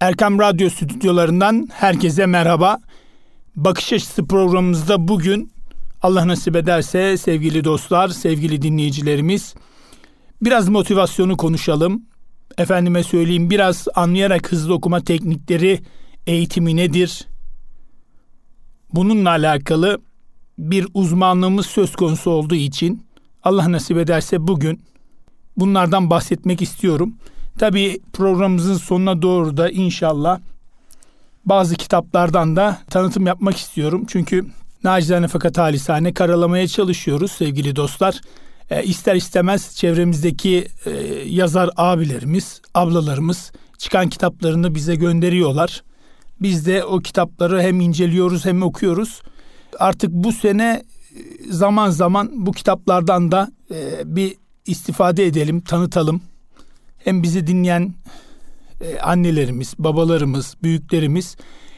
Erkam Radyo stüdyolarından herkese merhaba. Bakış Açısı programımızda bugün Allah nasip ederse sevgili dostlar, sevgili dinleyicilerimiz biraz motivasyonu konuşalım. Efendime söyleyeyim biraz anlayarak hızlı okuma teknikleri eğitimi nedir? Bununla alakalı bir uzmanlığımız söz konusu olduğu için Allah nasip ederse bugün bunlardan bahsetmek istiyorum. Tabii programımızın sonuna doğru da inşallah bazı kitaplardan da tanıtım yapmak istiyorum. Çünkü nacizane fakat halisane karalamaya çalışıyoruz sevgili dostlar. E, ister istemez çevremizdeki e, yazar abilerimiz, ablalarımız çıkan kitaplarını bize gönderiyorlar. Biz de o kitapları hem inceliyoruz hem okuyoruz. Artık bu sene e, zaman zaman bu kitaplardan da e, bir istifade edelim, tanıtalım. Hem bizi dinleyen e, annelerimiz, babalarımız, büyüklerimiz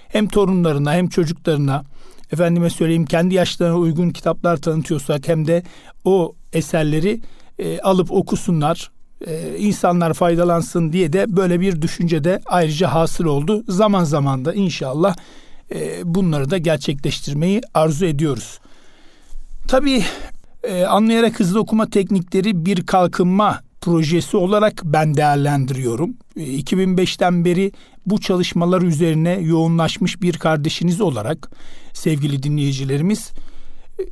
hem torunlarına hem çocuklarına efendime söyleyeyim kendi yaşlarına uygun kitaplar tanıtıyorsak hem de o eserleri e, alıp okusunlar, e, insanlar faydalansın diye de böyle bir düşünce de ayrıca hasıl oldu. Zaman zaman da inşallah e, bunları da gerçekleştirmeyi arzu ediyoruz. Tabii e, anlayarak hızlı okuma teknikleri bir kalkınma projesi olarak ben değerlendiriyorum. 2005'ten e, beri bu çalışmalar üzerine yoğunlaşmış bir kardeşiniz olarak sevgili dinleyicilerimiz e,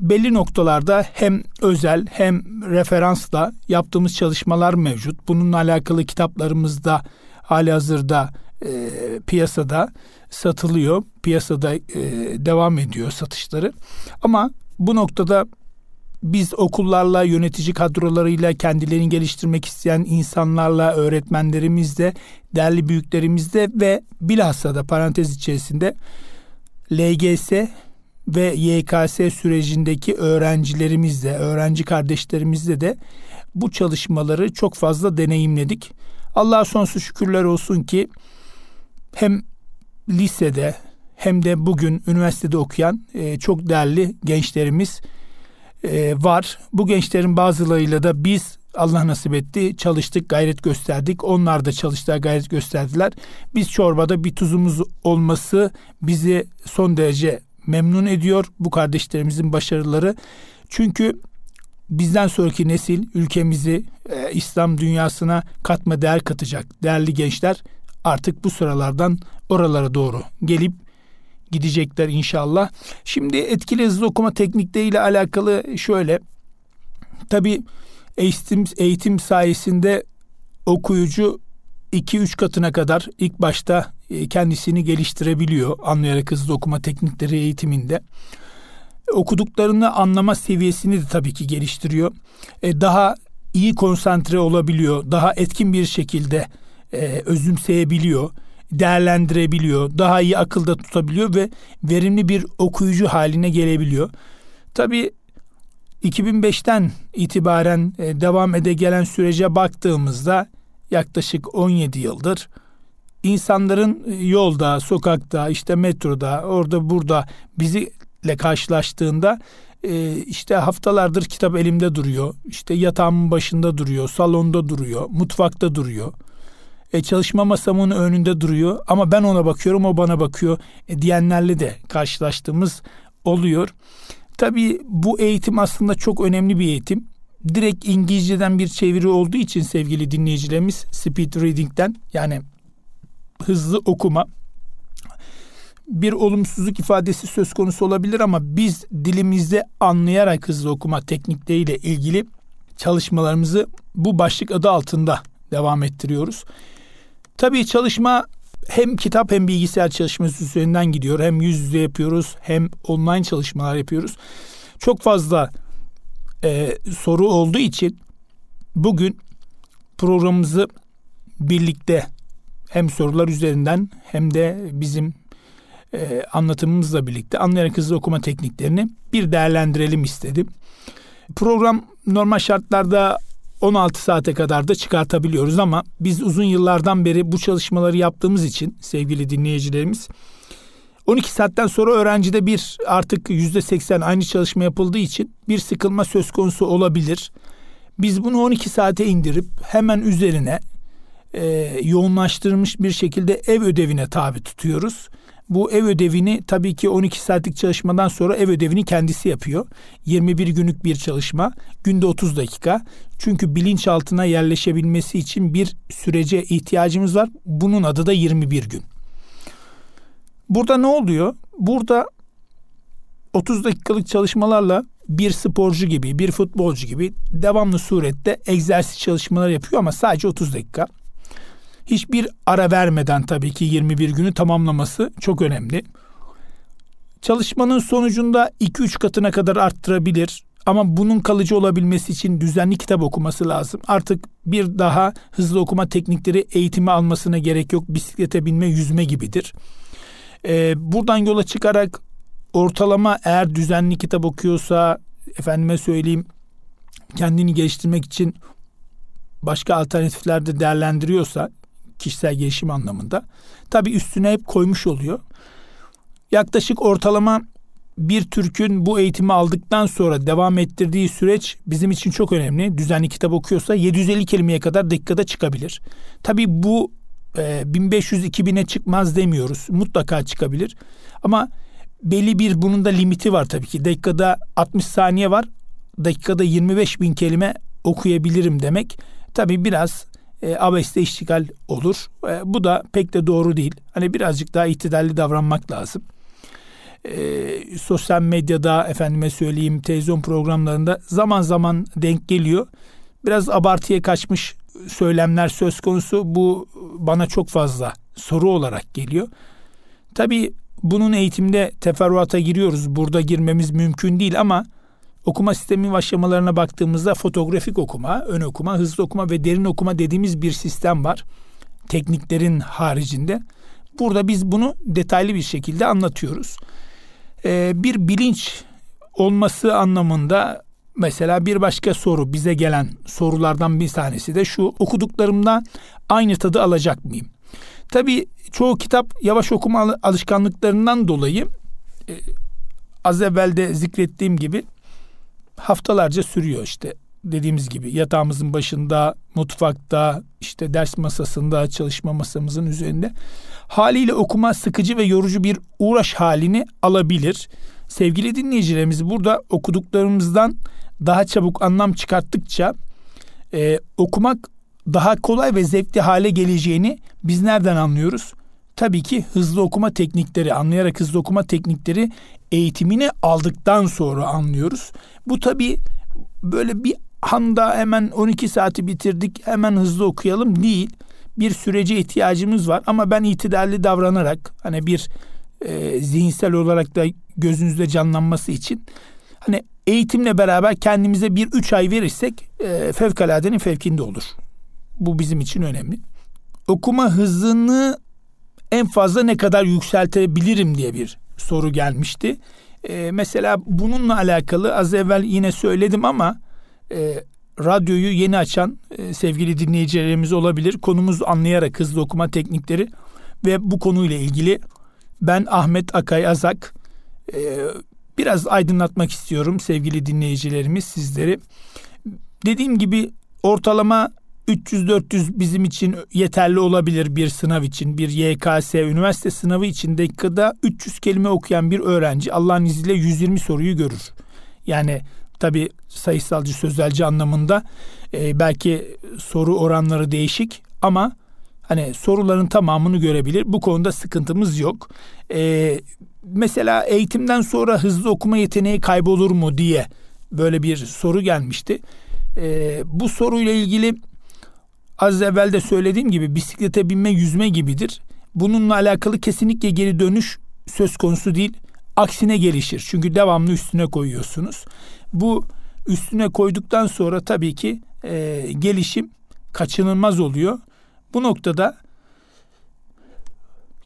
belli noktalarda hem özel hem referansla yaptığımız çalışmalar mevcut. Bununla alakalı kitaplarımızda hali hazırda e, piyasada satılıyor. Piyasada e, devam ediyor satışları. Ama bu noktada biz okullarla, yönetici kadrolarıyla, kendilerini geliştirmek isteyen insanlarla, öğretmenlerimizle, değerli büyüklerimizle ve bilhassa da parantez içerisinde LGS ve YKS sürecindeki öğrencilerimizle, öğrenci kardeşlerimizle de bu çalışmaları çok fazla deneyimledik. Allah'a sonsuz şükürler olsun ki hem lisede hem de bugün üniversitede okuyan e, çok değerli gençlerimiz e, var. Bu gençlerin bazılarıyla da biz Allah nasip etti çalıştık gayret gösterdik. Onlar da çalıştılar gayret gösterdiler. Biz çorbada bir tuzumuz olması bizi son derece memnun ediyor bu kardeşlerimizin başarıları. Çünkü bizden sonraki nesil ülkemizi e, İslam dünyasına katma değer katacak değerli gençler artık bu sıralardan oralara doğru gelip gidecekler inşallah. Şimdi etkili hızlı okuma teknikleriyle alakalı şöyle. Tabi eğitim, eğitim sayesinde okuyucu 2-3 katına kadar ilk başta e, kendisini geliştirebiliyor anlayarak hızlı okuma teknikleri eğitiminde. Okuduklarını anlama seviyesini de tabii ki geliştiriyor. E, daha iyi konsantre olabiliyor, daha etkin bir şekilde e, özümseyebiliyor değerlendirebiliyor, daha iyi akılda tutabiliyor ve verimli bir okuyucu haline gelebiliyor. Tabii 2005'ten itibaren e, devam ede gelen sürece baktığımızda yaklaşık 17 yıldır insanların e, yolda, sokakta, işte metroda, orada burada bizle karşılaştığında e, işte haftalardır kitap elimde duruyor. işte yatağımın başında duruyor, salonda duruyor, mutfakta duruyor. E, çalışma masamın önünde duruyor ama ben ona bakıyorum o bana bakıyor e, diyenlerle de karşılaştığımız oluyor. Tabii bu eğitim aslında çok önemli bir eğitim. Direkt İngilizceden bir çeviri olduğu için sevgili dinleyicilerimiz speed reading'den yani hızlı okuma bir olumsuzluk ifadesi söz konusu olabilir ama biz dilimizde anlayarak hızlı okuma teknikleriyle ilgili çalışmalarımızı bu başlık adı altında devam ettiriyoruz. Tabii çalışma hem kitap hem bilgisayar çalışması üzerinden gidiyor. Hem yüz yüze yapıyoruz hem online çalışmalar yapıyoruz. Çok fazla e, soru olduğu için bugün programımızı birlikte hem sorular üzerinden hem de bizim e, anlatımımızla birlikte anlayarak hızlı okuma tekniklerini bir değerlendirelim istedim. Program normal şartlarda 16 saate kadar da çıkartabiliyoruz ama biz uzun yıllardan beri bu çalışmaları yaptığımız için sevgili dinleyicilerimiz 12 saatten sonra öğrencide bir artık yüzde 80 aynı çalışma yapıldığı için bir sıkılma söz konusu olabilir. Biz bunu 12 saate indirip hemen üzerine e, yoğunlaştırılmış bir şekilde ev ödevine tabi tutuyoruz. Bu ev ödevini tabii ki 12 saatlik çalışmadan sonra ev ödevini kendisi yapıyor. 21 günlük bir çalışma, günde 30 dakika. Çünkü bilinçaltına yerleşebilmesi için bir sürece ihtiyacımız var. Bunun adı da 21 gün. Burada ne oluyor? Burada 30 dakikalık çalışmalarla bir sporcu gibi, bir futbolcu gibi devamlı surette egzersiz çalışmalar yapıyor ama sadece 30 dakika. Hiçbir ara vermeden tabii ki 21 günü tamamlaması çok önemli. Çalışmanın sonucunda 2-3 katına kadar arttırabilir ama bunun kalıcı olabilmesi için düzenli kitap okuması lazım. Artık bir daha hızlı okuma teknikleri eğitimi almasına gerek yok. Bisiklete binme, yüzme gibidir. Ee, buradan yola çıkarak ortalama eğer düzenli kitap okuyorsa efendime söyleyeyim kendini geliştirmek için başka alternatiflerde değerlendiriyorsa kişisel gelişim anlamında tabi üstüne hep koymuş oluyor. Yaklaşık ortalama bir Türk'ün bu eğitimi aldıktan sonra devam ettirdiği süreç bizim için çok önemli. Düzenli kitap okuyorsa 750 kelimeye kadar dakikada çıkabilir. Tabi bu e, 1500-2000'e çıkmaz demiyoruz. Mutlaka çıkabilir. Ama belli bir bunun da limiti var tabii ki. Dakikada 60 saniye var. Dakikada 25 bin kelime okuyabilirim demek. Tabii biraz e, abeste iştigal olur. E, bu da pek de doğru değil. Hani birazcık daha itidalli davranmak lazım. E, sosyal medyada efendime söyleyeyim televizyon programlarında zaman zaman denk geliyor. Biraz abartıya kaçmış söylemler söz konusu. Bu bana çok fazla soru olarak geliyor. Tabii bunun eğitimde teferruata giriyoruz. Burada girmemiz mümkün değil ama okuma sistemi aşamalarına baktığımızda fotoğrafik okuma, ön okuma, hızlı okuma ve derin okuma dediğimiz bir sistem var. Tekniklerin haricinde. Burada biz bunu detaylı bir şekilde anlatıyoruz. Ee, bir bilinç olması anlamında mesela bir başka soru bize gelen sorulardan bir tanesi de şu okuduklarımda aynı tadı alacak mıyım? Tabii çoğu kitap yavaş okuma alışkanlıklarından dolayı e, az evvel de zikrettiğim gibi haftalarca sürüyor işte dediğimiz gibi yatağımızın başında, mutfakta, işte ders masasında, çalışma masamızın üzerinde. Haliyle okuma sıkıcı ve yorucu bir uğraş halini alabilir. Sevgili dinleyicilerimiz burada okuduklarımızdan daha çabuk anlam çıkarttıkça e, okumak daha kolay ve zevkli hale geleceğini biz nereden anlıyoruz? Tabii ki hızlı okuma teknikleri, anlayarak hızlı okuma teknikleri eğitimini aldıktan sonra anlıyoruz. Bu tabii böyle bir anda hemen 12 saati bitirdik hemen hızlı okuyalım değil. Bir sürece ihtiyacımız var ama ben itidalli davranarak hani bir e, zihinsel olarak da gözünüzde canlanması için hani eğitimle beraber kendimize bir üç ay verirsek e, fevkaladenin fevkinde olur. Bu bizim için önemli. Okuma hızını en fazla ne kadar yükseltebilirim diye bir soru gelmişti. Ee, mesela bununla alakalı az evvel yine söyledim ama e, radyoyu yeni açan e, sevgili dinleyicilerimiz olabilir. Konumuz anlayarak hızlı okuma teknikleri ve bu konuyla ilgili ben Ahmet Akay Azak e, biraz aydınlatmak istiyorum sevgili dinleyicilerimiz sizleri. Dediğim gibi ortalama 300-400 bizim için yeterli olabilir bir sınav için. Bir YKS üniversite sınavı için dakikada 300 kelime okuyan bir öğrenci Allah'ın izniyle 120 soruyu görür. Yani tabi sayısalcı sözelci anlamında e, belki soru oranları değişik ama hani soruların tamamını görebilir. Bu konuda sıkıntımız yok. E, mesela eğitimden sonra hızlı okuma yeteneği kaybolur mu diye böyle bir soru gelmişti. E, bu soruyla ilgili az evvel de söylediğim gibi bisiklete binme yüzme gibidir. Bununla alakalı kesinlikle geri dönüş söz konusu değil. Aksine gelişir. Çünkü devamlı üstüne koyuyorsunuz. Bu üstüne koyduktan sonra tabii ki e, gelişim kaçınılmaz oluyor. Bu noktada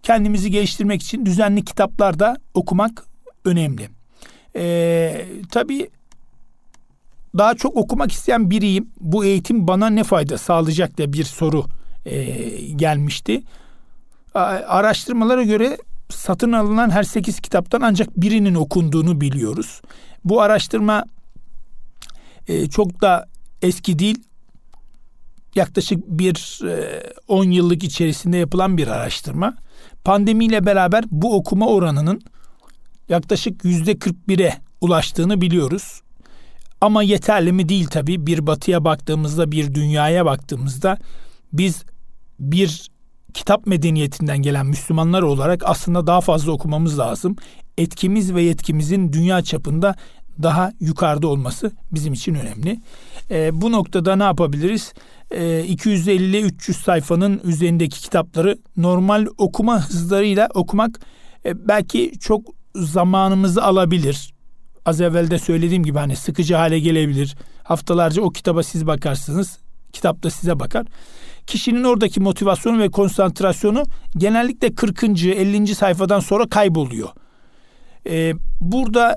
kendimizi geliştirmek için düzenli kitaplar da okumak önemli. E, tabii daha çok okumak isteyen biriyim. Bu eğitim bana ne fayda sağlayacak diye bir soru e, gelmişti. Araştırmalara göre satın alınan her sekiz kitaptan ancak birinin okunduğunu biliyoruz. Bu araştırma e, çok da eski değil. yaklaşık bir 10 e, yıllık içerisinde yapılan bir araştırma. Pandemiyle beraber bu okuma oranının yaklaşık yüzde 41'e ulaştığını biliyoruz. Ama yeterli mi değil tabii. Bir batıya baktığımızda, bir dünyaya baktığımızda biz bir kitap medeniyetinden gelen Müslümanlar olarak aslında daha fazla okumamız lazım. Etkimiz ve yetkimizin dünya çapında daha yukarıda olması bizim için önemli. E, bu noktada ne yapabiliriz? E, 250-300 sayfanın üzerindeki kitapları normal okuma hızlarıyla okumak e, belki çok zamanımızı alabilir. Az evvel de söylediğim gibi hani sıkıcı hale gelebilir. Haftalarca o kitaba siz bakarsınız. Kitap da size bakar. Kişinin oradaki motivasyonu ve konsantrasyonu genellikle 40. 50. sayfadan sonra kayboluyor. Ee, burada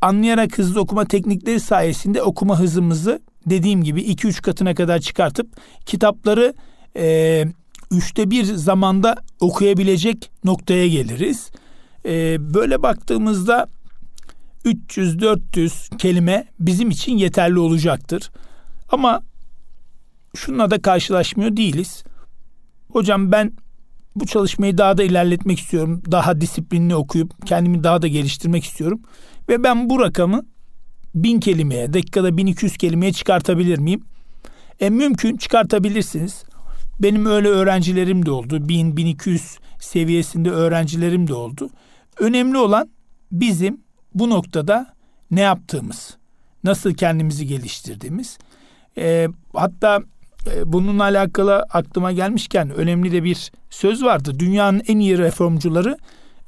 anlayarak hızlı okuma teknikleri sayesinde okuma hızımızı dediğim gibi 2-3 katına kadar çıkartıp kitapları e, üçte bir zamanda okuyabilecek noktaya geliriz. E, böyle baktığımızda 300-400 kelime bizim için yeterli olacaktır. Ama şununla da karşılaşmıyor değiliz. Hocam ben bu çalışmayı daha da ilerletmek istiyorum. Daha disiplinli okuyup kendimi daha da geliştirmek istiyorum. Ve ben bu rakamı bin kelimeye, dakikada 1200 kelimeye çıkartabilir miyim? E, mümkün çıkartabilirsiniz. Benim öyle öğrencilerim de oldu. 1000-1200 seviyesinde öğrencilerim de oldu. Önemli olan bizim bu noktada ne yaptığımız, nasıl kendimizi geliştirdiğimiz. E, hatta e, bununla alakalı aklıma gelmişken önemli de bir söz vardı. Dünyanın en iyi reformcuları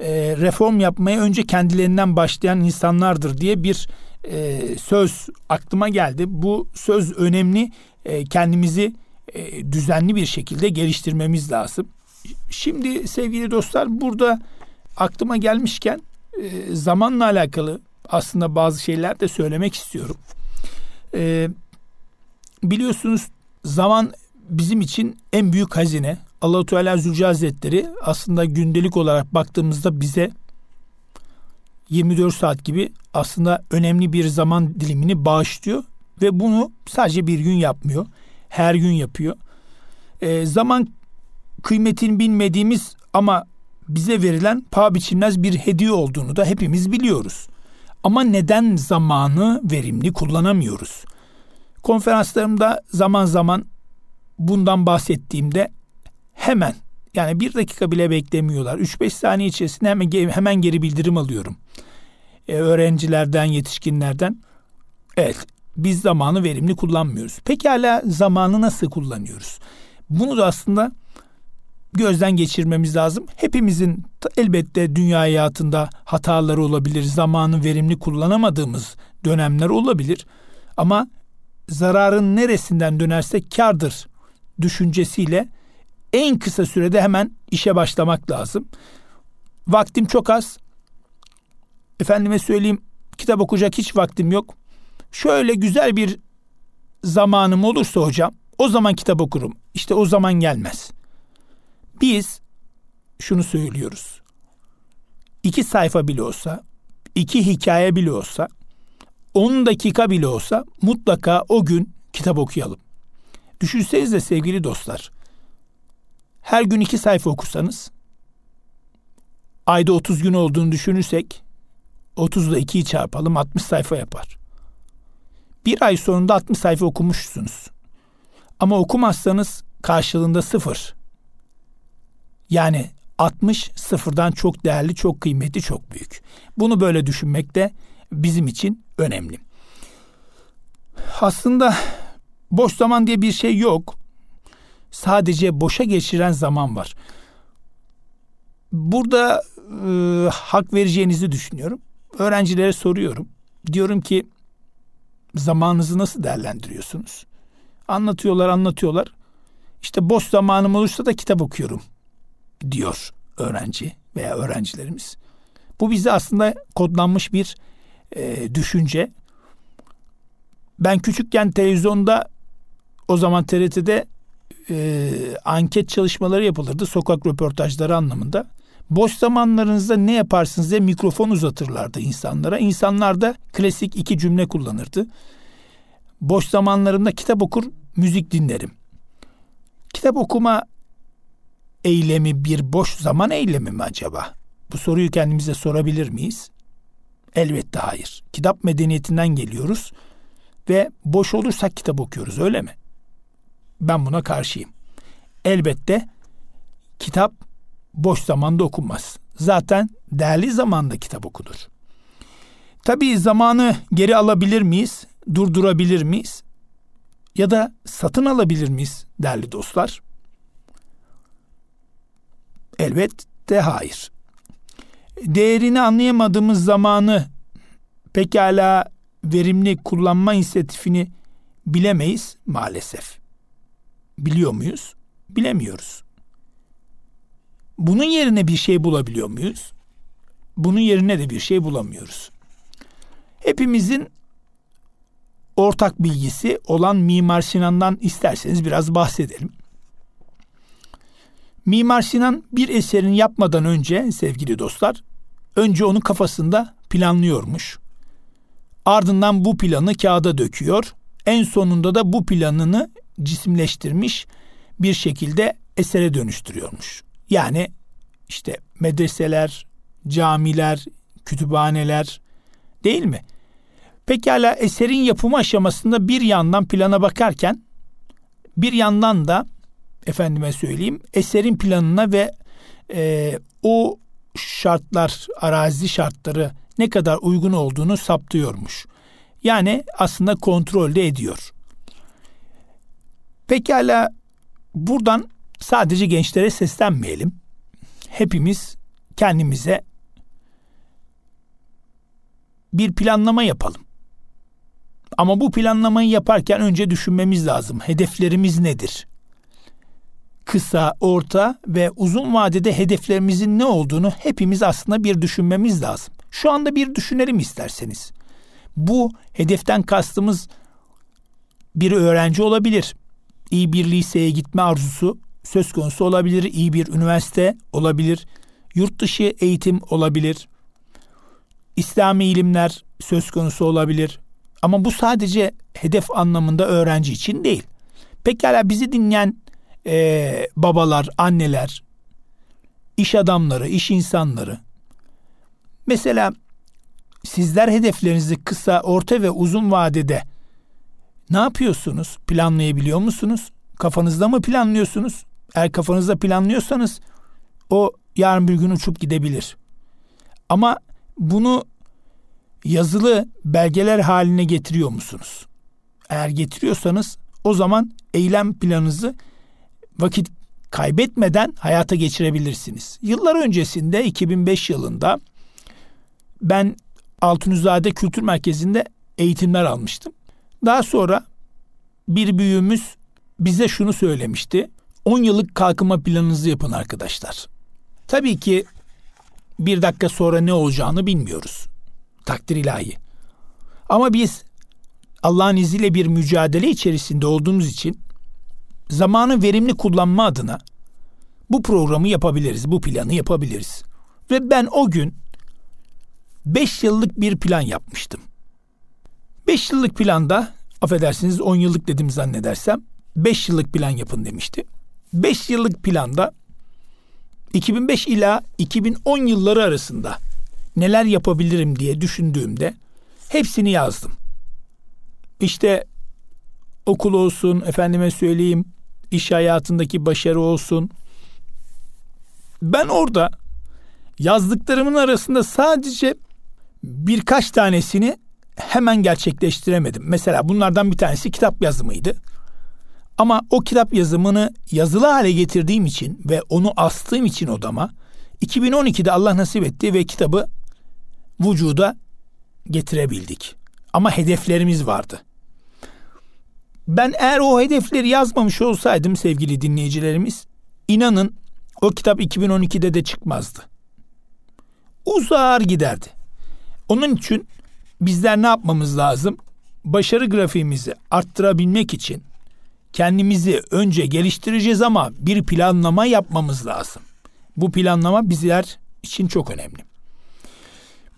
e, reform yapmaya önce kendilerinden başlayan insanlardır diye bir e, söz aklıma geldi. Bu söz önemli. E, kendimizi e, düzenli bir şekilde geliştirmemiz lazım. Şimdi sevgili dostlar burada aklıma gelmişken e, zamanla alakalı aslında bazı şeyler de söylemek istiyorum. E, biliyorsunuz zaman bizim için en büyük hazine. Allahu Teala Zülce Hazretleri aslında gündelik olarak baktığımızda bize 24 saat gibi aslında önemli bir zaman dilimini bağışlıyor ve bunu sadece bir gün yapmıyor. Her gün yapıyor. E, zaman kıymetini bilmediğimiz ama bize verilen paha biçilmez bir hediye olduğunu da hepimiz biliyoruz. Ama neden zamanı verimli kullanamıyoruz? Konferanslarımda zaman zaman bundan bahsettiğimde hemen yani bir dakika bile beklemiyorlar. 3-5 saniye içerisinde hemen, hemen geri bildirim alıyorum. Ee, öğrencilerden, yetişkinlerden. Evet, biz zamanı verimli kullanmıyoruz. Pekala zamanı nasıl kullanıyoruz? Bunu da aslında gözden geçirmemiz lazım. Hepimizin elbette dünya hayatında hataları olabilir. Zamanı verimli kullanamadığımız dönemler olabilir. Ama zararın neresinden dönerse kardır düşüncesiyle en kısa sürede hemen işe başlamak lazım. Vaktim çok az. Efendime söyleyeyim kitap okuyacak hiç vaktim yok. Şöyle güzel bir zamanım olursa hocam o zaman kitap okurum. İşte o zaman gelmez. Biz şunu söylüyoruz. İki sayfa bile olsa, iki hikaye bile olsa, on dakika bile olsa mutlaka o gün kitap okuyalım. Düşünsenize sevgili dostlar. Her gün iki sayfa okusanız, ayda 30 gün olduğunu düşünürsek, 30'da 2'yi çarpalım 60 sayfa yapar. Bir ay sonunda 60 sayfa okumuşsunuz. Ama okumazsanız karşılığında sıfır. Yani 60 sıfırdan çok değerli, çok kıymetli, çok büyük. Bunu böyle düşünmek de bizim için önemli. Aslında boş zaman diye bir şey yok. Sadece boşa geçiren zaman var. Burada e, hak vereceğinizi düşünüyorum. Öğrencilere soruyorum. Diyorum ki zamanınızı nasıl değerlendiriyorsunuz? Anlatıyorlar, anlatıyorlar. İşte boş zamanım olursa da kitap okuyorum diyor öğrenci veya öğrencilerimiz. Bu bize aslında kodlanmış bir e, düşünce. Ben küçükken televizyonda o zaman TRT'de e, anket çalışmaları yapılırdı. Sokak röportajları anlamında. Boş zamanlarınızda ne yaparsınız diye mikrofon uzatırlardı insanlara. İnsanlar da klasik iki cümle kullanırdı. Boş zamanlarımda kitap okur, müzik dinlerim. Kitap okuma eylemi bir boş zaman eylemi mi acaba? Bu soruyu kendimize sorabilir miyiz? Elbette hayır. Kitap medeniyetinden geliyoruz ve boş olursak kitap okuyoruz öyle mi? Ben buna karşıyım. Elbette kitap boş zamanda okunmaz. Zaten değerli zamanda kitap okunur. Tabii zamanı geri alabilir miyiz? Durdurabilir miyiz? Ya da satın alabilir miyiz değerli dostlar? Elbette hayır. Değerini anlayamadığımız zamanı pekala verimli kullanma inisiyatifini bilemeyiz maalesef. Biliyor muyuz? Bilemiyoruz. Bunun yerine bir şey bulabiliyor muyuz? Bunun yerine de bir şey bulamıyoruz. Hepimizin ortak bilgisi olan Mimar Sinan'dan isterseniz biraz bahsedelim. Mimar Sinan bir eserini yapmadan önce sevgili dostlar, önce onu kafasında planlıyormuş. Ardından bu planı kağıda döküyor. En sonunda da bu planını cisimleştirmiş bir şekilde esere dönüştürüyormuş. Yani işte medreseler, camiler, kütüphaneler değil mi? Pekala eserin yapımı aşamasında bir yandan plana bakarken bir yandan da efendime söyleyeyim eserin planına ve e, o şartlar, arazi şartları ne kadar uygun olduğunu saptıyormuş. Yani aslında kontrolde ediyor. Pekala buradan sadece gençlere seslenmeyelim. Hepimiz kendimize bir planlama yapalım. Ama bu planlamayı yaparken önce düşünmemiz lazım. Hedeflerimiz nedir? Kısa, orta ve uzun vadede hedeflerimizin ne olduğunu hepimiz aslında bir düşünmemiz lazım. Şu anda bir düşünelim isterseniz. Bu hedeften kastımız bir öğrenci olabilir. İyi bir liseye gitme arzusu söz konusu olabilir. İyi bir üniversite olabilir. Yurt dışı eğitim olabilir. İslami ilimler söz konusu olabilir. Ama bu sadece hedef anlamında öğrenci için değil. Pekala bizi dinleyen e, babalar, anneler, iş adamları, iş insanları. Mesela sizler hedeflerinizi kısa, orta ve uzun vadede ne yapıyorsunuz? Planlayabiliyor musunuz? Kafanızda mı planlıyorsunuz? Eğer kafanızda planlıyorsanız o yarın bir gün uçup gidebilir. Ama bunu yazılı belgeler haline getiriyor musunuz? Eğer getiriyorsanız o zaman eylem planınızı vakit kaybetmeden hayata geçirebilirsiniz. Yıllar öncesinde 2005 yılında ben Altunizade Kültür Merkezi'nde eğitimler almıştım. Daha sonra bir büyüğümüz bize şunu söylemişti. 10 yıllık kalkınma planınızı yapın arkadaşlar. Tabii ki bir dakika sonra ne olacağını bilmiyoruz. Takdir ilahi. Ama biz Allah'ın izniyle bir mücadele içerisinde olduğumuz için zamanı verimli kullanma adına bu programı yapabiliriz, bu planı yapabiliriz. Ve ben o gün 5 yıllık bir plan yapmıştım. 5 yıllık planda affedersiniz 10 yıllık dedim zannedersem 5 yıllık plan yapın demişti. 5 yıllık planda 2005 ila 2010 yılları arasında neler yapabilirim diye düşündüğümde hepsini yazdım. İşte okul olsun, efendime söyleyeyim, iş hayatındaki başarı olsun. Ben orada yazdıklarımın arasında sadece birkaç tanesini hemen gerçekleştiremedim. Mesela bunlardan bir tanesi kitap yazımıydı. Ama o kitap yazımını yazılı hale getirdiğim için ve onu astığım için odama 2012'de Allah nasip etti ve kitabı vücuda getirebildik. Ama hedeflerimiz vardı. Ben eğer o hedefleri yazmamış olsaydım sevgili dinleyicilerimiz, inanın o kitap 2012'de de çıkmazdı. Uzar giderdi. Onun için bizler ne yapmamız lazım? Başarı grafiğimizi arttırabilmek için kendimizi önce geliştireceğiz ama bir planlama yapmamız lazım. Bu planlama bizler için çok önemli.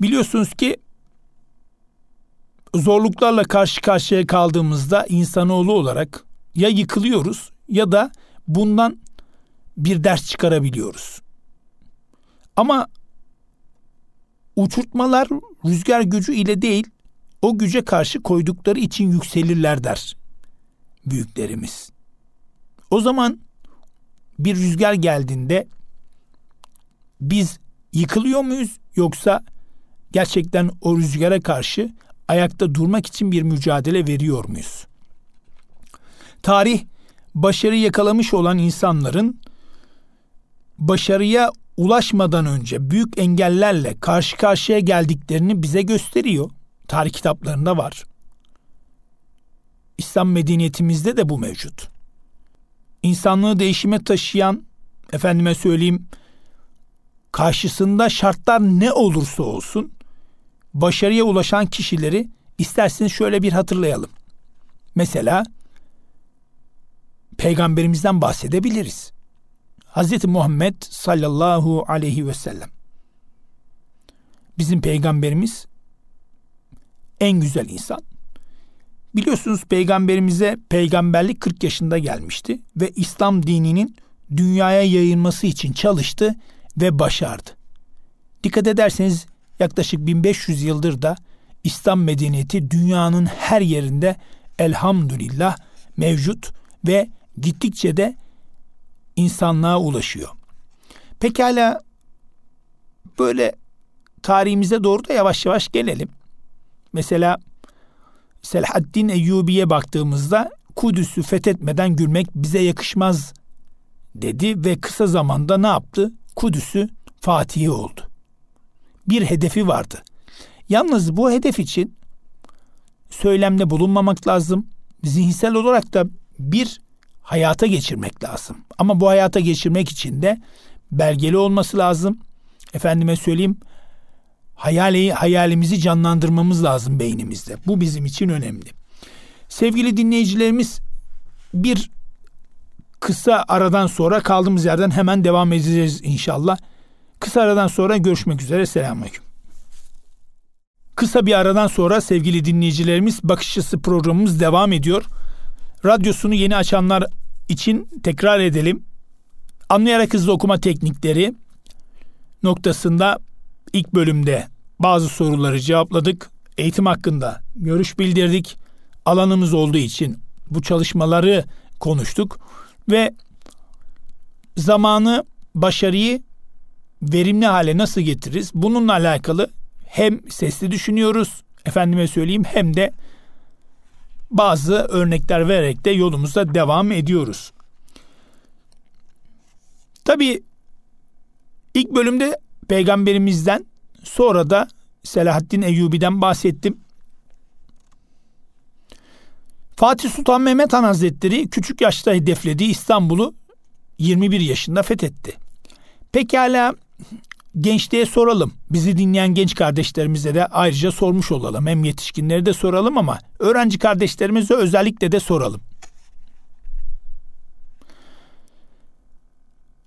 Biliyorsunuz ki zorluklarla karşı karşıya kaldığımızda insanoğlu olarak ya yıkılıyoruz ya da bundan bir ders çıkarabiliyoruz. Ama uçurtmalar rüzgar gücü ile değil, o güce karşı koydukları için yükselirler der büyüklerimiz. O zaman bir rüzgar geldiğinde biz yıkılıyor muyuz yoksa gerçekten o rüzgara karşı ayakta durmak için bir mücadele veriyor muyuz? Tarih başarı yakalamış olan insanların başarıya ulaşmadan önce büyük engellerle karşı karşıya geldiklerini bize gösteriyor. Tarih kitaplarında var. İslam medeniyetimizde de bu mevcut. İnsanlığı değişime taşıyan, efendime söyleyeyim, karşısında şartlar ne olursa olsun başarıya ulaşan kişileri isterseniz şöyle bir hatırlayalım. Mesela peygamberimizden bahsedebiliriz. Hz. Muhammed sallallahu aleyhi ve sellem. Bizim peygamberimiz en güzel insan. Biliyorsunuz peygamberimize peygamberlik 40 yaşında gelmişti ve İslam dininin dünyaya yayılması için çalıştı ve başardı. Dikkat ederseniz yaklaşık 1500 yıldır da İslam medeniyeti dünyanın her yerinde elhamdülillah mevcut ve gittikçe de insanlığa ulaşıyor. Pekala böyle tarihimize doğru da yavaş yavaş gelelim. Mesela Selahaddin Eyyubi'ye baktığımızda Kudüs'ü fethetmeden gülmek bize yakışmaz dedi ve kısa zamanda ne yaptı? Kudüs'ü Fatih'i oldu. Bir hedefi vardı. Yalnız bu hedef için söylemde bulunmamak lazım. Zihinsel olarak da bir hayata geçirmek lazım. Ama bu hayata geçirmek için de belgeli olması lazım. Efendime söyleyeyim hayali, hayalimizi canlandırmamız lazım beynimizde. Bu bizim için önemli. Sevgili dinleyicilerimiz bir kısa aradan sonra kaldığımız yerden hemen devam edeceğiz inşallah. Kısa aradan sonra görüşmek üzere. Selamünaleyküm. Kısa bir aradan sonra sevgili dinleyicilerimiz Bakış Açısı programımız devam ediyor. Radyosunu yeni açanlar için tekrar edelim. Anlayarak hızlı okuma teknikleri noktasında ilk bölümde bazı soruları cevapladık. Eğitim hakkında görüş bildirdik. Alanımız olduğu için bu çalışmaları konuştuk ve zamanı, başarıyı verimli hale nasıl getiririz? Bununla alakalı hem sesli düşünüyoruz, efendime söyleyeyim hem de bazı örnekler vererek de yolumuza devam ediyoruz. Tabi ilk bölümde peygamberimizden sonra da Selahaddin Eyyubi'den bahsettim. Fatih Sultan Mehmet Han Hazretleri küçük yaşta hedeflediği İstanbul'u 21 yaşında fethetti. Pekala gençliğe soralım. Bizi dinleyen genç kardeşlerimize de ayrıca sormuş olalım. Hem yetişkinleri de soralım ama öğrenci kardeşlerimize özellikle de soralım.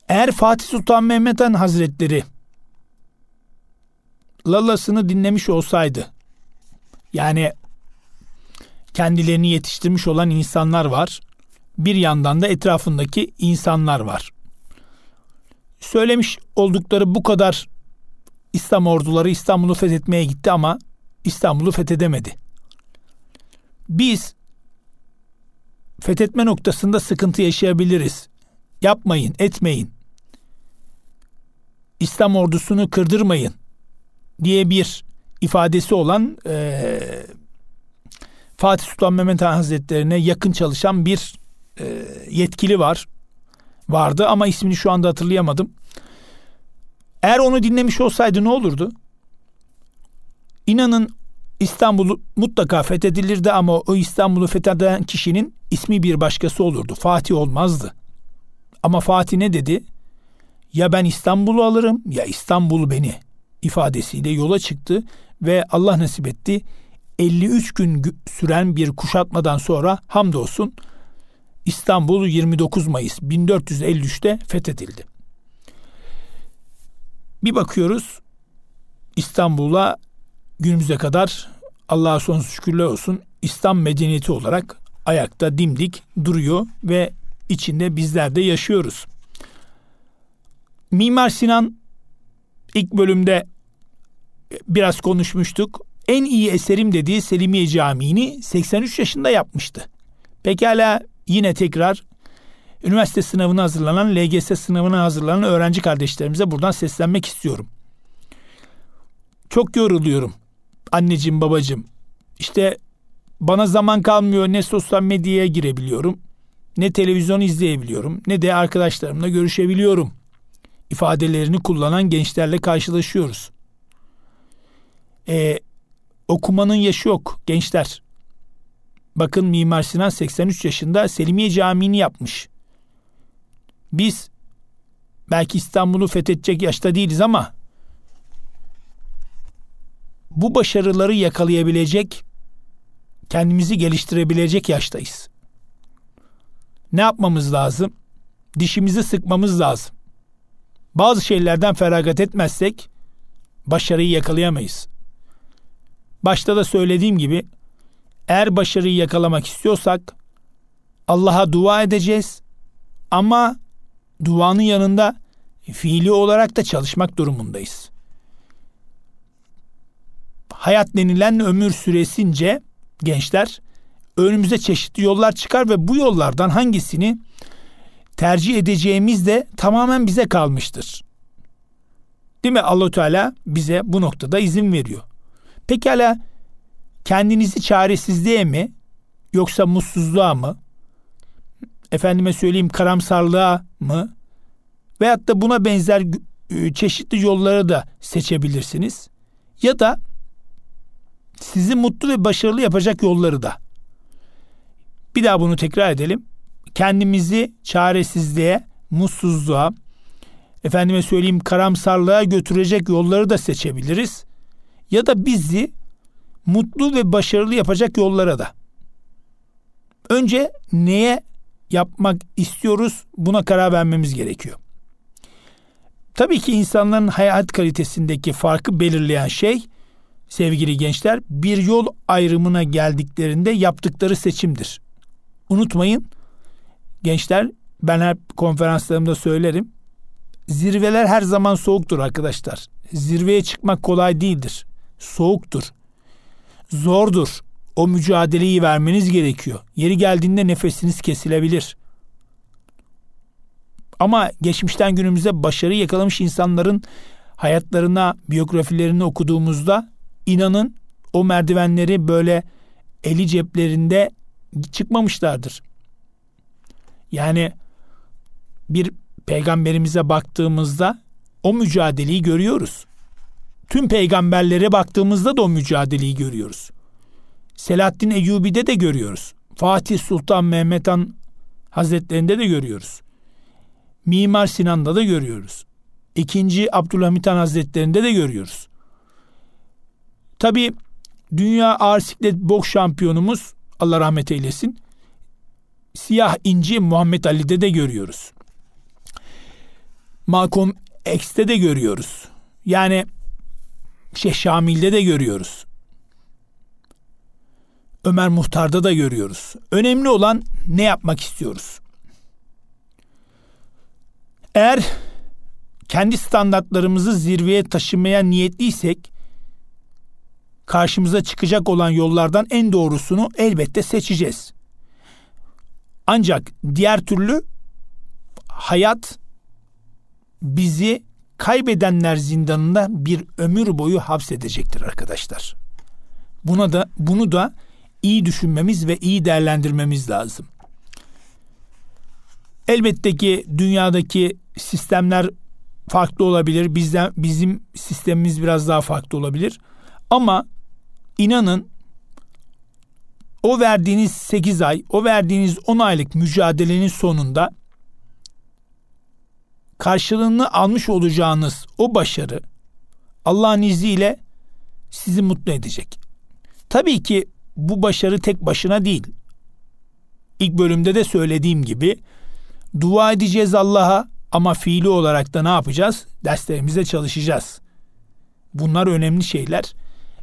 Eğer Fatih Sultan Mehmet Han Hazretleri lalasını dinlemiş olsaydı yani kendilerini yetiştirmiş olan insanlar var. Bir yandan da etrafındaki insanlar var söylemiş oldukları bu kadar İslam orduları İstanbul'u fethetmeye gitti ama İstanbul'u fethedemedi. Biz fethetme noktasında sıkıntı yaşayabiliriz. Yapmayın, etmeyin. İslam ordusunu kırdırmayın diye bir ifadesi olan e, Fatih Sultan Mehmet Han Hazretlerine yakın çalışan bir e, yetkili var vardı ama ismini şu anda hatırlayamadım. Eğer onu dinlemiş olsaydı ne olurdu? İnanın İstanbul mutlaka fethedilirdi ama o İstanbul'u fetheden kişinin ismi bir başkası olurdu. Fatih olmazdı. Ama Fatih ne dedi? Ya ben İstanbul'u alırım ya İstanbul beni ifadesiyle yola çıktı ve Allah nasip etti. 53 gün süren bir kuşatmadan sonra hamdolsun İstanbul 29 Mayıs 1453'te fethedildi. Bir bakıyoruz İstanbul'a günümüze kadar Allah'a sonsuz şükürler olsun İslam medeniyeti olarak ayakta dimdik duruyor ve içinde bizler de yaşıyoruz. Mimar Sinan ilk bölümde biraz konuşmuştuk. En iyi eserim dediği Selimiye Camii'ni 83 yaşında yapmıştı. Pekala yine tekrar üniversite sınavına hazırlanan, LGS sınavına hazırlanan öğrenci kardeşlerimize buradan seslenmek istiyorum. Çok yoruluyorum. Anneciğim, babacığım. İşte bana zaman kalmıyor ne sosyal medyaya girebiliyorum, ne televizyon izleyebiliyorum, ne de arkadaşlarımla görüşebiliyorum. ifadelerini kullanan gençlerle karşılaşıyoruz. Ee, okumanın yaşı yok gençler. Bakın Mimar Sinan 83 yaşında Selimiye Camii'ni yapmış. Biz belki İstanbul'u fethedecek yaşta değiliz ama bu başarıları yakalayabilecek, kendimizi geliştirebilecek yaştayız. Ne yapmamız lazım? Dişimizi sıkmamız lazım. Bazı şeylerden feragat etmezsek başarıyı yakalayamayız. Başta da söylediğim gibi eğer başarıyı yakalamak istiyorsak Allah'a dua edeceğiz ama duanın yanında fiili olarak da çalışmak durumundayız. Hayat denilen ömür süresince gençler önümüze çeşitli yollar çıkar ve bu yollardan hangisini tercih edeceğimiz de tamamen bize kalmıştır. Değil mi? Allahu Teala bize bu noktada izin veriyor. Pekala kendinizi çaresizliğe mi yoksa mutsuzluğa mı? Efendime söyleyeyim karamsarlığa mı? Veyahut da buna benzer e, çeşitli yolları da seçebilirsiniz. Ya da sizi mutlu ve başarılı yapacak yolları da. Bir daha bunu tekrar edelim. Kendimizi çaresizliğe, mutsuzluğa, efendime söyleyeyim karamsarlığa götürecek yolları da seçebiliriz. Ya da bizi mutlu ve başarılı yapacak yollara da. Önce neye yapmak istiyoruz buna karar vermemiz gerekiyor. Tabii ki insanların hayat kalitesindeki farkı belirleyen şey sevgili gençler bir yol ayrımına geldiklerinde yaptıkları seçimdir. Unutmayın gençler ben hep konferanslarımda söylerim. Zirveler her zaman soğuktur arkadaşlar. Zirveye çıkmak kolay değildir. Soğuktur. Zordur. O mücadeleyi vermeniz gerekiyor. Yeri geldiğinde nefesiniz kesilebilir. Ama geçmişten günümüze başarı yakalamış insanların hayatlarına, biyografilerini okuduğumuzda inanın o merdivenleri böyle eli ceplerinde çıkmamışlardır. Yani bir peygamberimize baktığımızda o mücadeleyi görüyoruz. Tüm peygamberlere baktığımızda da o mücadeleyi görüyoruz. Selahaddin Eyyubi'de de görüyoruz. Fatih Sultan Mehmet Han Hazretlerinde de görüyoruz. Mimar Sinan'da da görüyoruz. İkinci Abdülhamit Han Hazretlerinde de görüyoruz. Tabi dünya ağır siklet boks şampiyonumuz Allah rahmet eylesin. Siyah inci Muhammed Ali'de de görüyoruz. Malcolm X'te de görüyoruz. Yani Şeyh Şamil'de de görüyoruz. Ömer Muhtar'da da görüyoruz. Önemli olan ne yapmak istiyoruz? Eğer kendi standartlarımızı zirveye taşımaya niyetliysek karşımıza çıkacak olan yollardan en doğrusunu elbette seçeceğiz. Ancak diğer türlü hayat bizi kaybedenler zindanında bir ömür boyu hapsedecektir arkadaşlar. Buna da bunu da iyi düşünmemiz ve iyi değerlendirmemiz lazım. Elbette ki dünyadaki sistemler farklı olabilir. Bizden bizim sistemimiz biraz daha farklı olabilir. Ama inanın o verdiğiniz 8 ay, o verdiğiniz 10 aylık mücadelenin sonunda karşılığını almış olacağınız o başarı Allah'ın izniyle sizi mutlu edecek. Tabii ki bu başarı tek başına değil. İlk bölümde de söylediğim gibi dua edeceğiz Allah'a ama fiili olarak da ne yapacağız? Derslerimize çalışacağız. Bunlar önemli şeyler.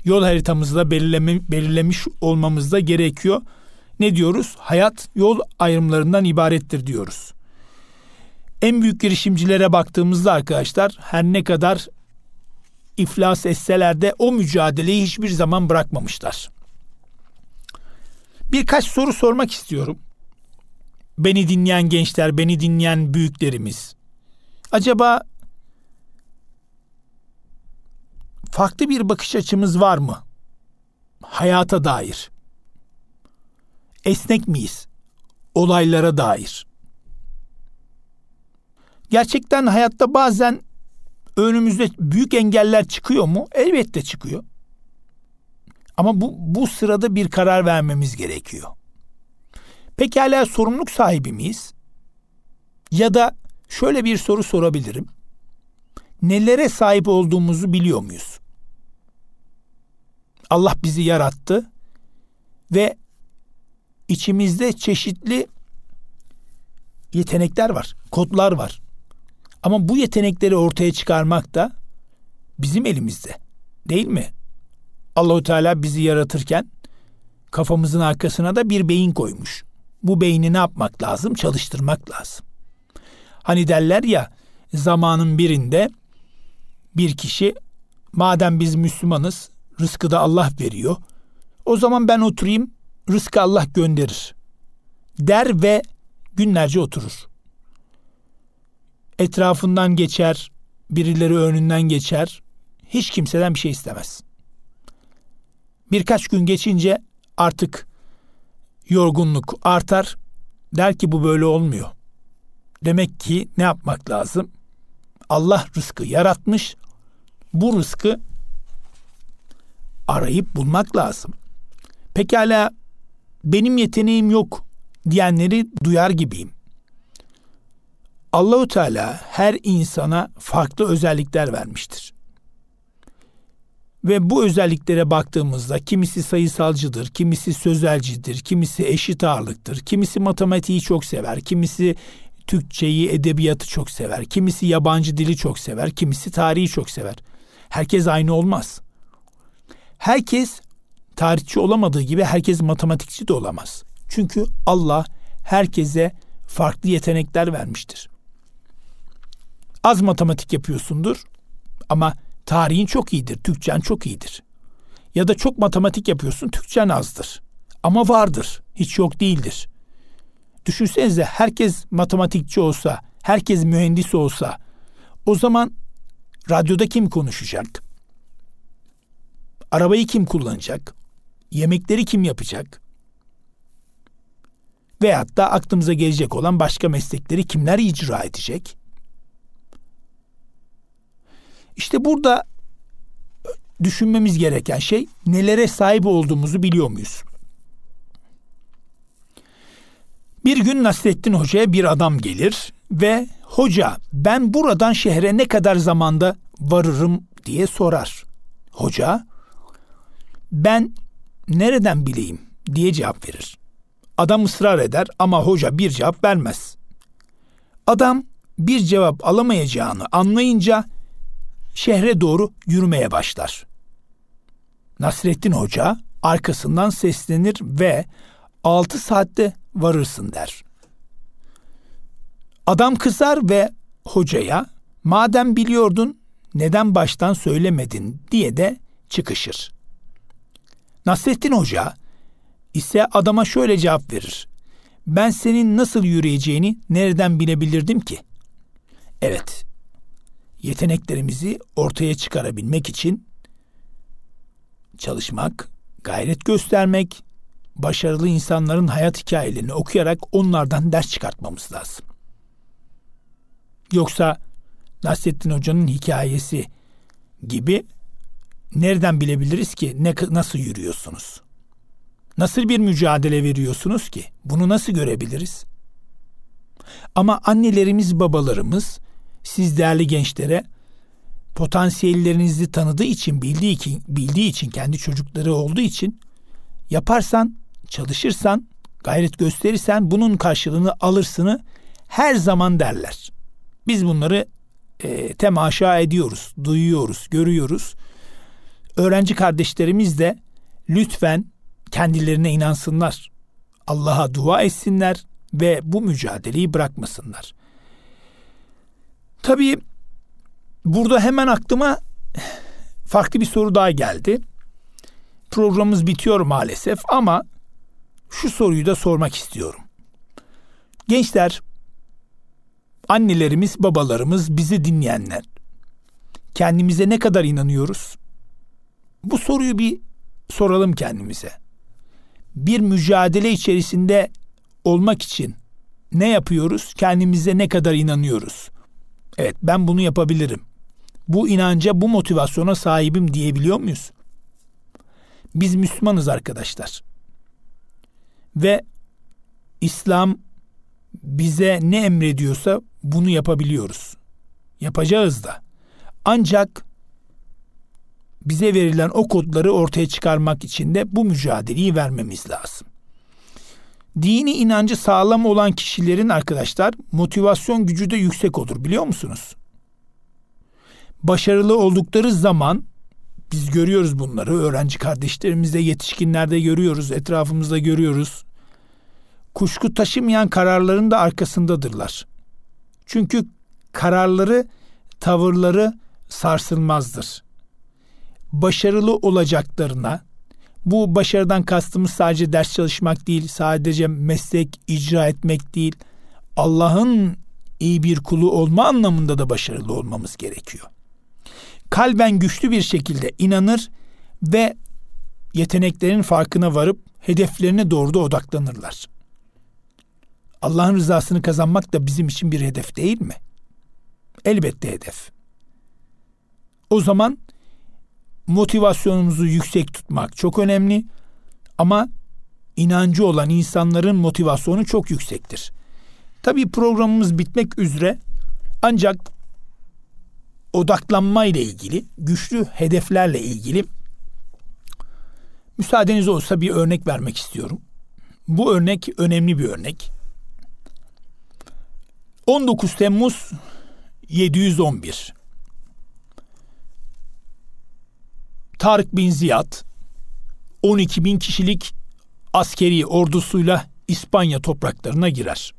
Yol haritamızda belirleme, belirlemiş olmamız da gerekiyor. ne diyoruz? Hayat yol ayrımlarından ibarettir diyoruz. En büyük girişimcilere baktığımızda arkadaşlar her ne kadar iflas etseler de o mücadeleyi hiçbir zaman bırakmamışlar. Birkaç soru sormak istiyorum. Beni dinleyen gençler, beni dinleyen büyüklerimiz. Acaba farklı bir bakış açımız var mı? Hayata dair. Esnek miyiz? Olaylara dair. Gerçekten hayatta bazen önümüzde büyük engeller çıkıyor mu? Elbette çıkıyor. Ama bu, bu sırada bir karar vermemiz gerekiyor. Pekala sorumluluk sahibi miyiz? Ya da şöyle bir soru sorabilirim. Nelere sahip olduğumuzu biliyor muyuz? Allah bizi yarattı ve içimizde çeşitli yetenekler var, kodlar var. Ama bu yetenekleri ortaya çıkarmak da bizim elimizde. Değil mi? Allahu Teala bizi yaratırken kafamızın arkasına da bir beyin koymuş. Bu beyni ne yapmak lazım? Çalıştırmak lazım. Hani derler ya zamanın birinde bir kişi madem biz Müslümanız rızkı da Allah veriyor. O zaman ben oturayım rızkı Allah gönderir. Der ve günlerce oturur. Etrafından geçer, birileri önünden geçer. Hiç kimseden bir şey istemez. Birkaç gün geçince artık yorgunluk artar. Der ki bu böyle olmuyor. Demek ki ne yapmak lazım? Allah rızkı yaratmış. Bu rızkı arayıp bulmak lazım. Pekala benim yeteneğim yok diyenleri duyar gibiyim. Allahu Teala her insana farklı özellikler vermiştir. Ve bu özelliklere baktığımızda kimisi sayısalcıdır, kimisi sözelcidir, kimisi eşit ağırlıktır, kimisi matematiği çok sever, kimisi Türkçeyi, edebiyatı çok sever, kimisi yabancı dili çok sever, kimisi tarihi çok sever. Herkes aynı olmaz. Herkes tarihçi olamadığı gibi herkes matematikçi de olamaz. Çünkü Allah herkese farklı yetenekler vermiştir. Az matematik yapıyorsundur ama tarihin çok iyidir, Türkçen çok iyidir. Ya da çok matematik yapıyorsun, Türkçen azdır. Ama vardır, hiç yok değildir. Düşünsenize herkes matematikçi olsa, herkes mühendis olsa o zaman radyoda kim konuşacak? Arabayı kim kullanacak? Yemekleri kim yapacak? Veyahut da aklımıza gelecek olan başka meslekleri kimler icra edecek? İşte burada düşünmemiz gereken şey nelere sahip olduğumuzu biliyor muyuz? Bir gün Nasrettin Hoca'ya bir adam gelir ve hoca ben buradan şehre ne kadar zamanda varırım diye sorar. Hoca ben nereden bileyim diye cevap verir. Adam ısrar eder ama hoca bir cevap vermez. Adam bir cevap alamayacağını anlayınca şehre doğru yürümeye başlar. Nasrettin Hoca arkasından seslenir ve altı saatte varırsın der. Adam kızar ve hocaya madem biliyordun neden baştan söylemedin diye de çıkışır. Nasrettin Hoca ise adama şöyle cevap verir. Ben senin nasıl yürüyeceğini nereden bilebilirdim ki? Evet, yeteneklerimizi ortaya çıkarabilmek için çalışmak, gayret göstermek, başarılı insanların hayat hikayelerini okuyarak onlardan ders çıkartmamız lazım. Yoksa Nasrettin Hoca'nın hikayesi gibi nereden bilebiliriz ki ne nasıl yürüyorsunuz? Nasıl bir mücadele veriyorsunuz ki? Bunu nasıl görebiliriz? Ama annelerimiz, babalarımız siz değerli gençlere potansiyellerinizi tanıdığı için, bildiği için, bildiği için kendi çocukları olduğu için yaparsan, çalışırsan, gayret gösterirsen bunun karşılığını alırsını her zaman derler. Biz bunları e, temaşa ediyoruz, duyuyoruz, görüyoruz. Öğrenci kardeşlerimiz de lütfen kendilerine inansınlar. Allah'a dua etsinler ve bu mücadeleyi bırakmasınlar. Tabii burada hemen aklıma farklı bir soru daha geldi. Programımız bitiyor maalesef ama şu soruyu da sormak istiyorum. Gençler, annelerimiz, babalarımız, bizi dinleyenler kendimize ne kadar inanıyoruz? Bu soruyu bir soralım kendimize. Bir mücadele içerisinde olmak için ne yapıyoruz? Kendimize ne kadar inanıyoruz? Evet, ben bunu yapabilirim. Bu inanca, bu motivasyona sahibim diyebiliyor muyuz? Biz Müslümanız arkadaşlar. Ve İslam bize ne emrediyorsa bunu yapabiliyoruz. Yapacağız da. Ancak bize verilen o kodları ortaya çıkarmak için de bu mücadeleyi vermemiz lazım. Dini inancı sağlam olan kişilerin arkadaşlar motivasyon gücü de yüksek olur biliyor musunuz? Başarılı oldukları zaman biz görüyoruz bunları. Öğrenci kardeşlerimizde, yetişkinlerde görüyoruz, etrafımızda görüyoruz. Kuşku taşımayan kararların da arkasındadırlar. Çünkü kararları, tavırları sarsılmazdır. Başarılı olacaklarına, bu başarıdan kastımız sadece ders çalışmak değil, sadece meslek icra etmek değil, Allah'ın iyi bir kulu olma anlamında da başarılı olmamız gerekiyor kalben güçlü bir şekilde inanır ve yeteneklerin farkına varıp hedeflerine doğru da odaklanırlar. Allah'ın rızasını kazanmak da bizim için bir hedef değil mi? Elbette hedef. O zaman motivasyonumuzu yüksek tutmak çok önemli ama inancı olan insanların motivasyonu çok yüksektir. Tabii programımız bitmek üzere ancak odaklanma ile ilgili, güçlü hedeflerle ilgili müsaadeniz olsa bir örnek vermek istiyorum. Bu örnek önemli bir örnek. 19 Temmuz 711 Tarık bin Ziyad 12 bin kişilik askeri ordusuyla İspanya topraklarına girer.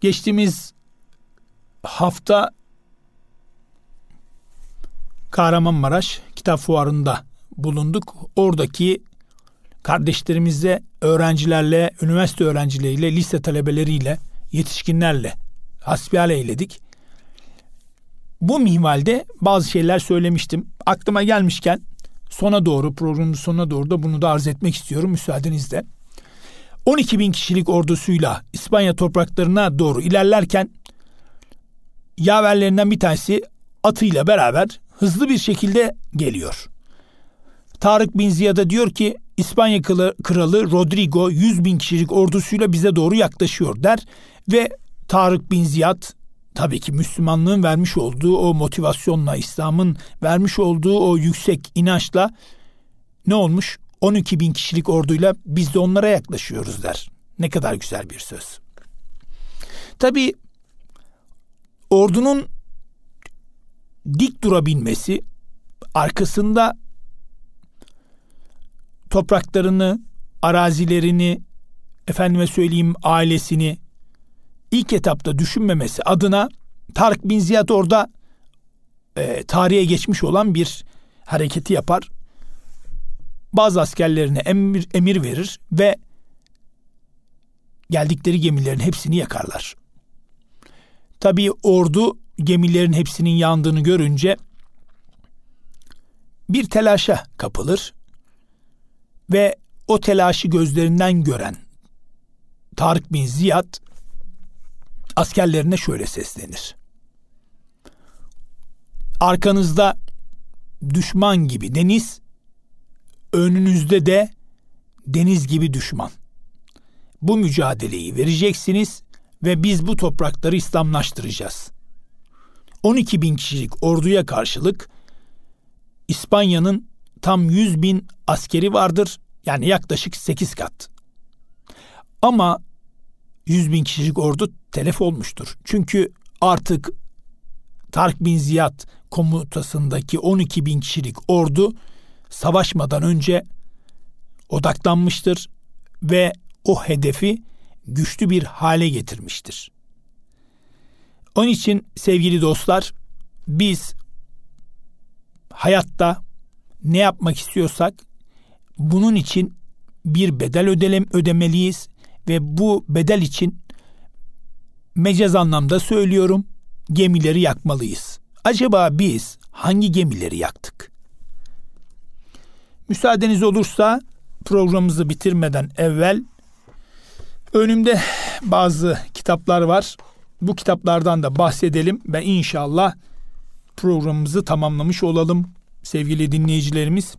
Geçtiğimiz hafta Kahramanmaraş Kitap Fuarı'nda bulunduk. Oradaki kardeşlerimizle, öğrencilerle, üniversite öğrencileriyle, lise talebeleriyle, yetişkinlerle hasbihal eyledik. Bu mihvalde bazı şeyler söylemiştim. Aklıma gelmişken sona doğru, programın sonuna doğru da bunu da arz etmek istiyorum müsaadenizle. 12 bin kişilik ordusuyla İspanya topraklarına doğru ilerlerken yaverlerinden bir tanesi atıyla beraber hızlı bir şekilde geliyor. Tarık bin Ziyad'a diyor ki İspanya kralı Rodrigo 100 bin kişilik ordusuyla bize doğru yaklaşıyor der ve Tarık bin Ziyad tabii ki Müslümanlığın vermiş olduğu o motivasyonla, İslam'ın vermiş olduğu o yüksek inançla ne olmuş? 12 bin kişilik orduyla biz de onlara yaklaşıyoruz der. Ne kadar güzel bir söz. Tabii ordunun dik durabilmesi arkasında topraklarını, arazilerini, efendime söyleyeyim ailesini ilk etapta düşünmemesi adına Tarık bin Ziyad orada e, tarihe geçmiş olan bir hareketi yapar. Bazı askerlerine emir, emir verir ve geldikleri gemilerin hepsini yakarlar. Tabii ordu gemilerin hepsinin yandığını görünce bir telaşa kapılır ve o telaşı gözlerinden gören Tarık bin Ziyad askerlerine şöyle seslenir. Arkanızda düşman gibi deniz, önünüzde de deniz gibi düşman. Bu mücadeleyi vereceksiniz ve biz bu toprakları İslamlaştıracağız. 12 bin kişilik orduya karşılık İspanya'nın tam 100 bin askeri vardır. Yani yaklaşık 8 kat. Ama 100 bin kişilik ordu telef olmuştur. Çünkü artık Tark bin Ziyad komutasındaki 12 bin kişilik ordu savaşmadan önce odaklanmıştır ve o hedefi güçlü bir hale getirmiştir. Onun için sevgili dostlar biz hayatta ne yapmak istiyorsak bunun için bir bedel ödemeliyiz ve bu bedel için mecaz anlamda söylüyorum gemileri yakmalıyız. Acaba biz hangi gemileri yaktık? Müsaadeniz olursa programımızı bitirmeden evvel önümde bazı kitaplar var. Bu kitaplardan da bahsedelim ve inşallah programımızı tamamlamış olalım sevgili dinleyicilerimiz.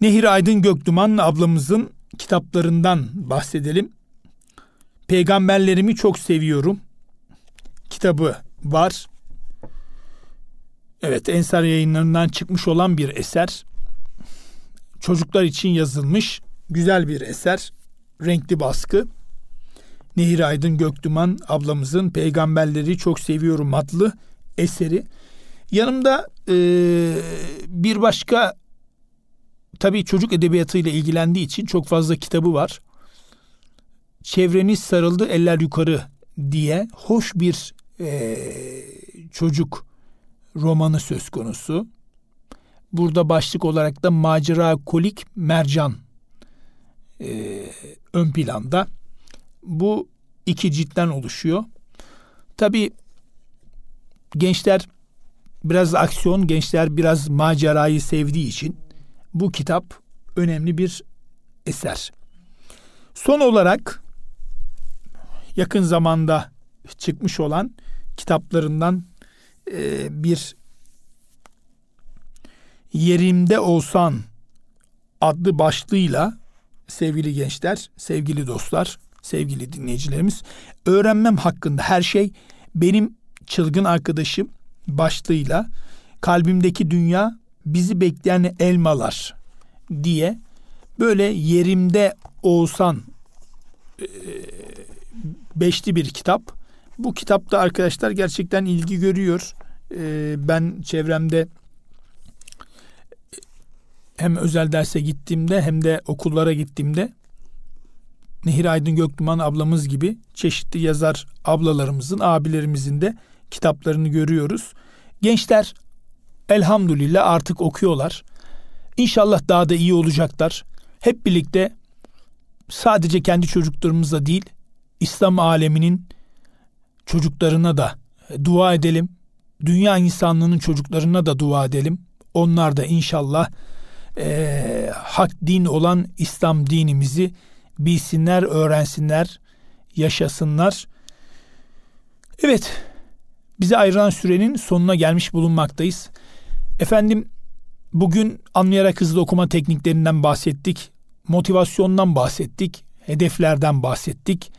Nehir Aydın Gökduman ablamızın kitaplarından bahsedelim. Peygamberlerimi çok seviyorum. Kitabı var. Evet Ensar yayınlarından çıkmış olan bir eser. Çocuklar için yazılmış güzel bir eser. Renkli baskı. Nehir Aydın Gökduman ablamızın Peygamberleri Çok Seviyorum adlı eseri. Yanımda e, bir başka tabii çocuk edebiyatıyla ilgilendiği için çok fazla kitabı var. Çevreniz sarıldı eller yukarı diye hoş bir e, çocuk romanı söz konusu. Burada başlık olarak da macera kolik mercan e, ön planda. Bu iki ciltten oluşuyor. Tabi gençler biraz aksiyon, gençler biraz macerayı sevdiği için bu kitap önemli bir eser. Son olarak yakın zamanda çıkmış olan kitaplarından e, bir Yerimde Olsan adlı başlığıyla sevgili gençler, sevgili dostlar, sevgili dinleyicilerimiz öğrenmem hakkında her şey benim çılgın arkadaşım başlığıyla kalbimdeki dünya bizi bekleyen elmalar diye böyle yerimde olsan e, beşli bir kitap. Bu kitapta arkadaşlar gerçekten ilgi görüyor. E, ben çevremde hem özel derse gittiğimde hem de okullara gittiğimde Nehir Aydın Göktuman ablamız gibi çeşitli yazar ablalarımızın, abilerimizin de kitaplarını görüyoruz. Gençler elhamdülillah artık okuyorlar. İnşallah daha da iyi olacaklar. Hep birlikte sadece kendi çocuklarımızla değil, İslam aleminin çocuklarına da dua edelim. Dünya insanlığının çocuklarına da dua edelim. Onlar da inşallah e, hak din olan İslam dinimizi bilsinler, öğrensinler, yaşasınlar. Evet, bize ayrılan sürenin sonuna gelmiş bulunmaktayız. Efendim, bugün anlayarak hızlı okuma tekniklerinden bahsettik, motivasyondan bahsettik, hedeflerden bahsettik,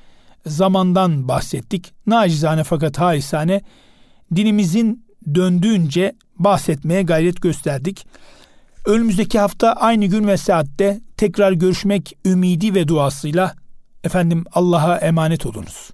zamandan bahsettik. Nacizane fakat haisane dinimizin döndüğünce bahsetmeye gayret gösterdik. Önümüzdeki hafta aynı gün ve saatte tekrar görüşmek ümidi ve duasıyla efendim Allah'a emanet olunuz.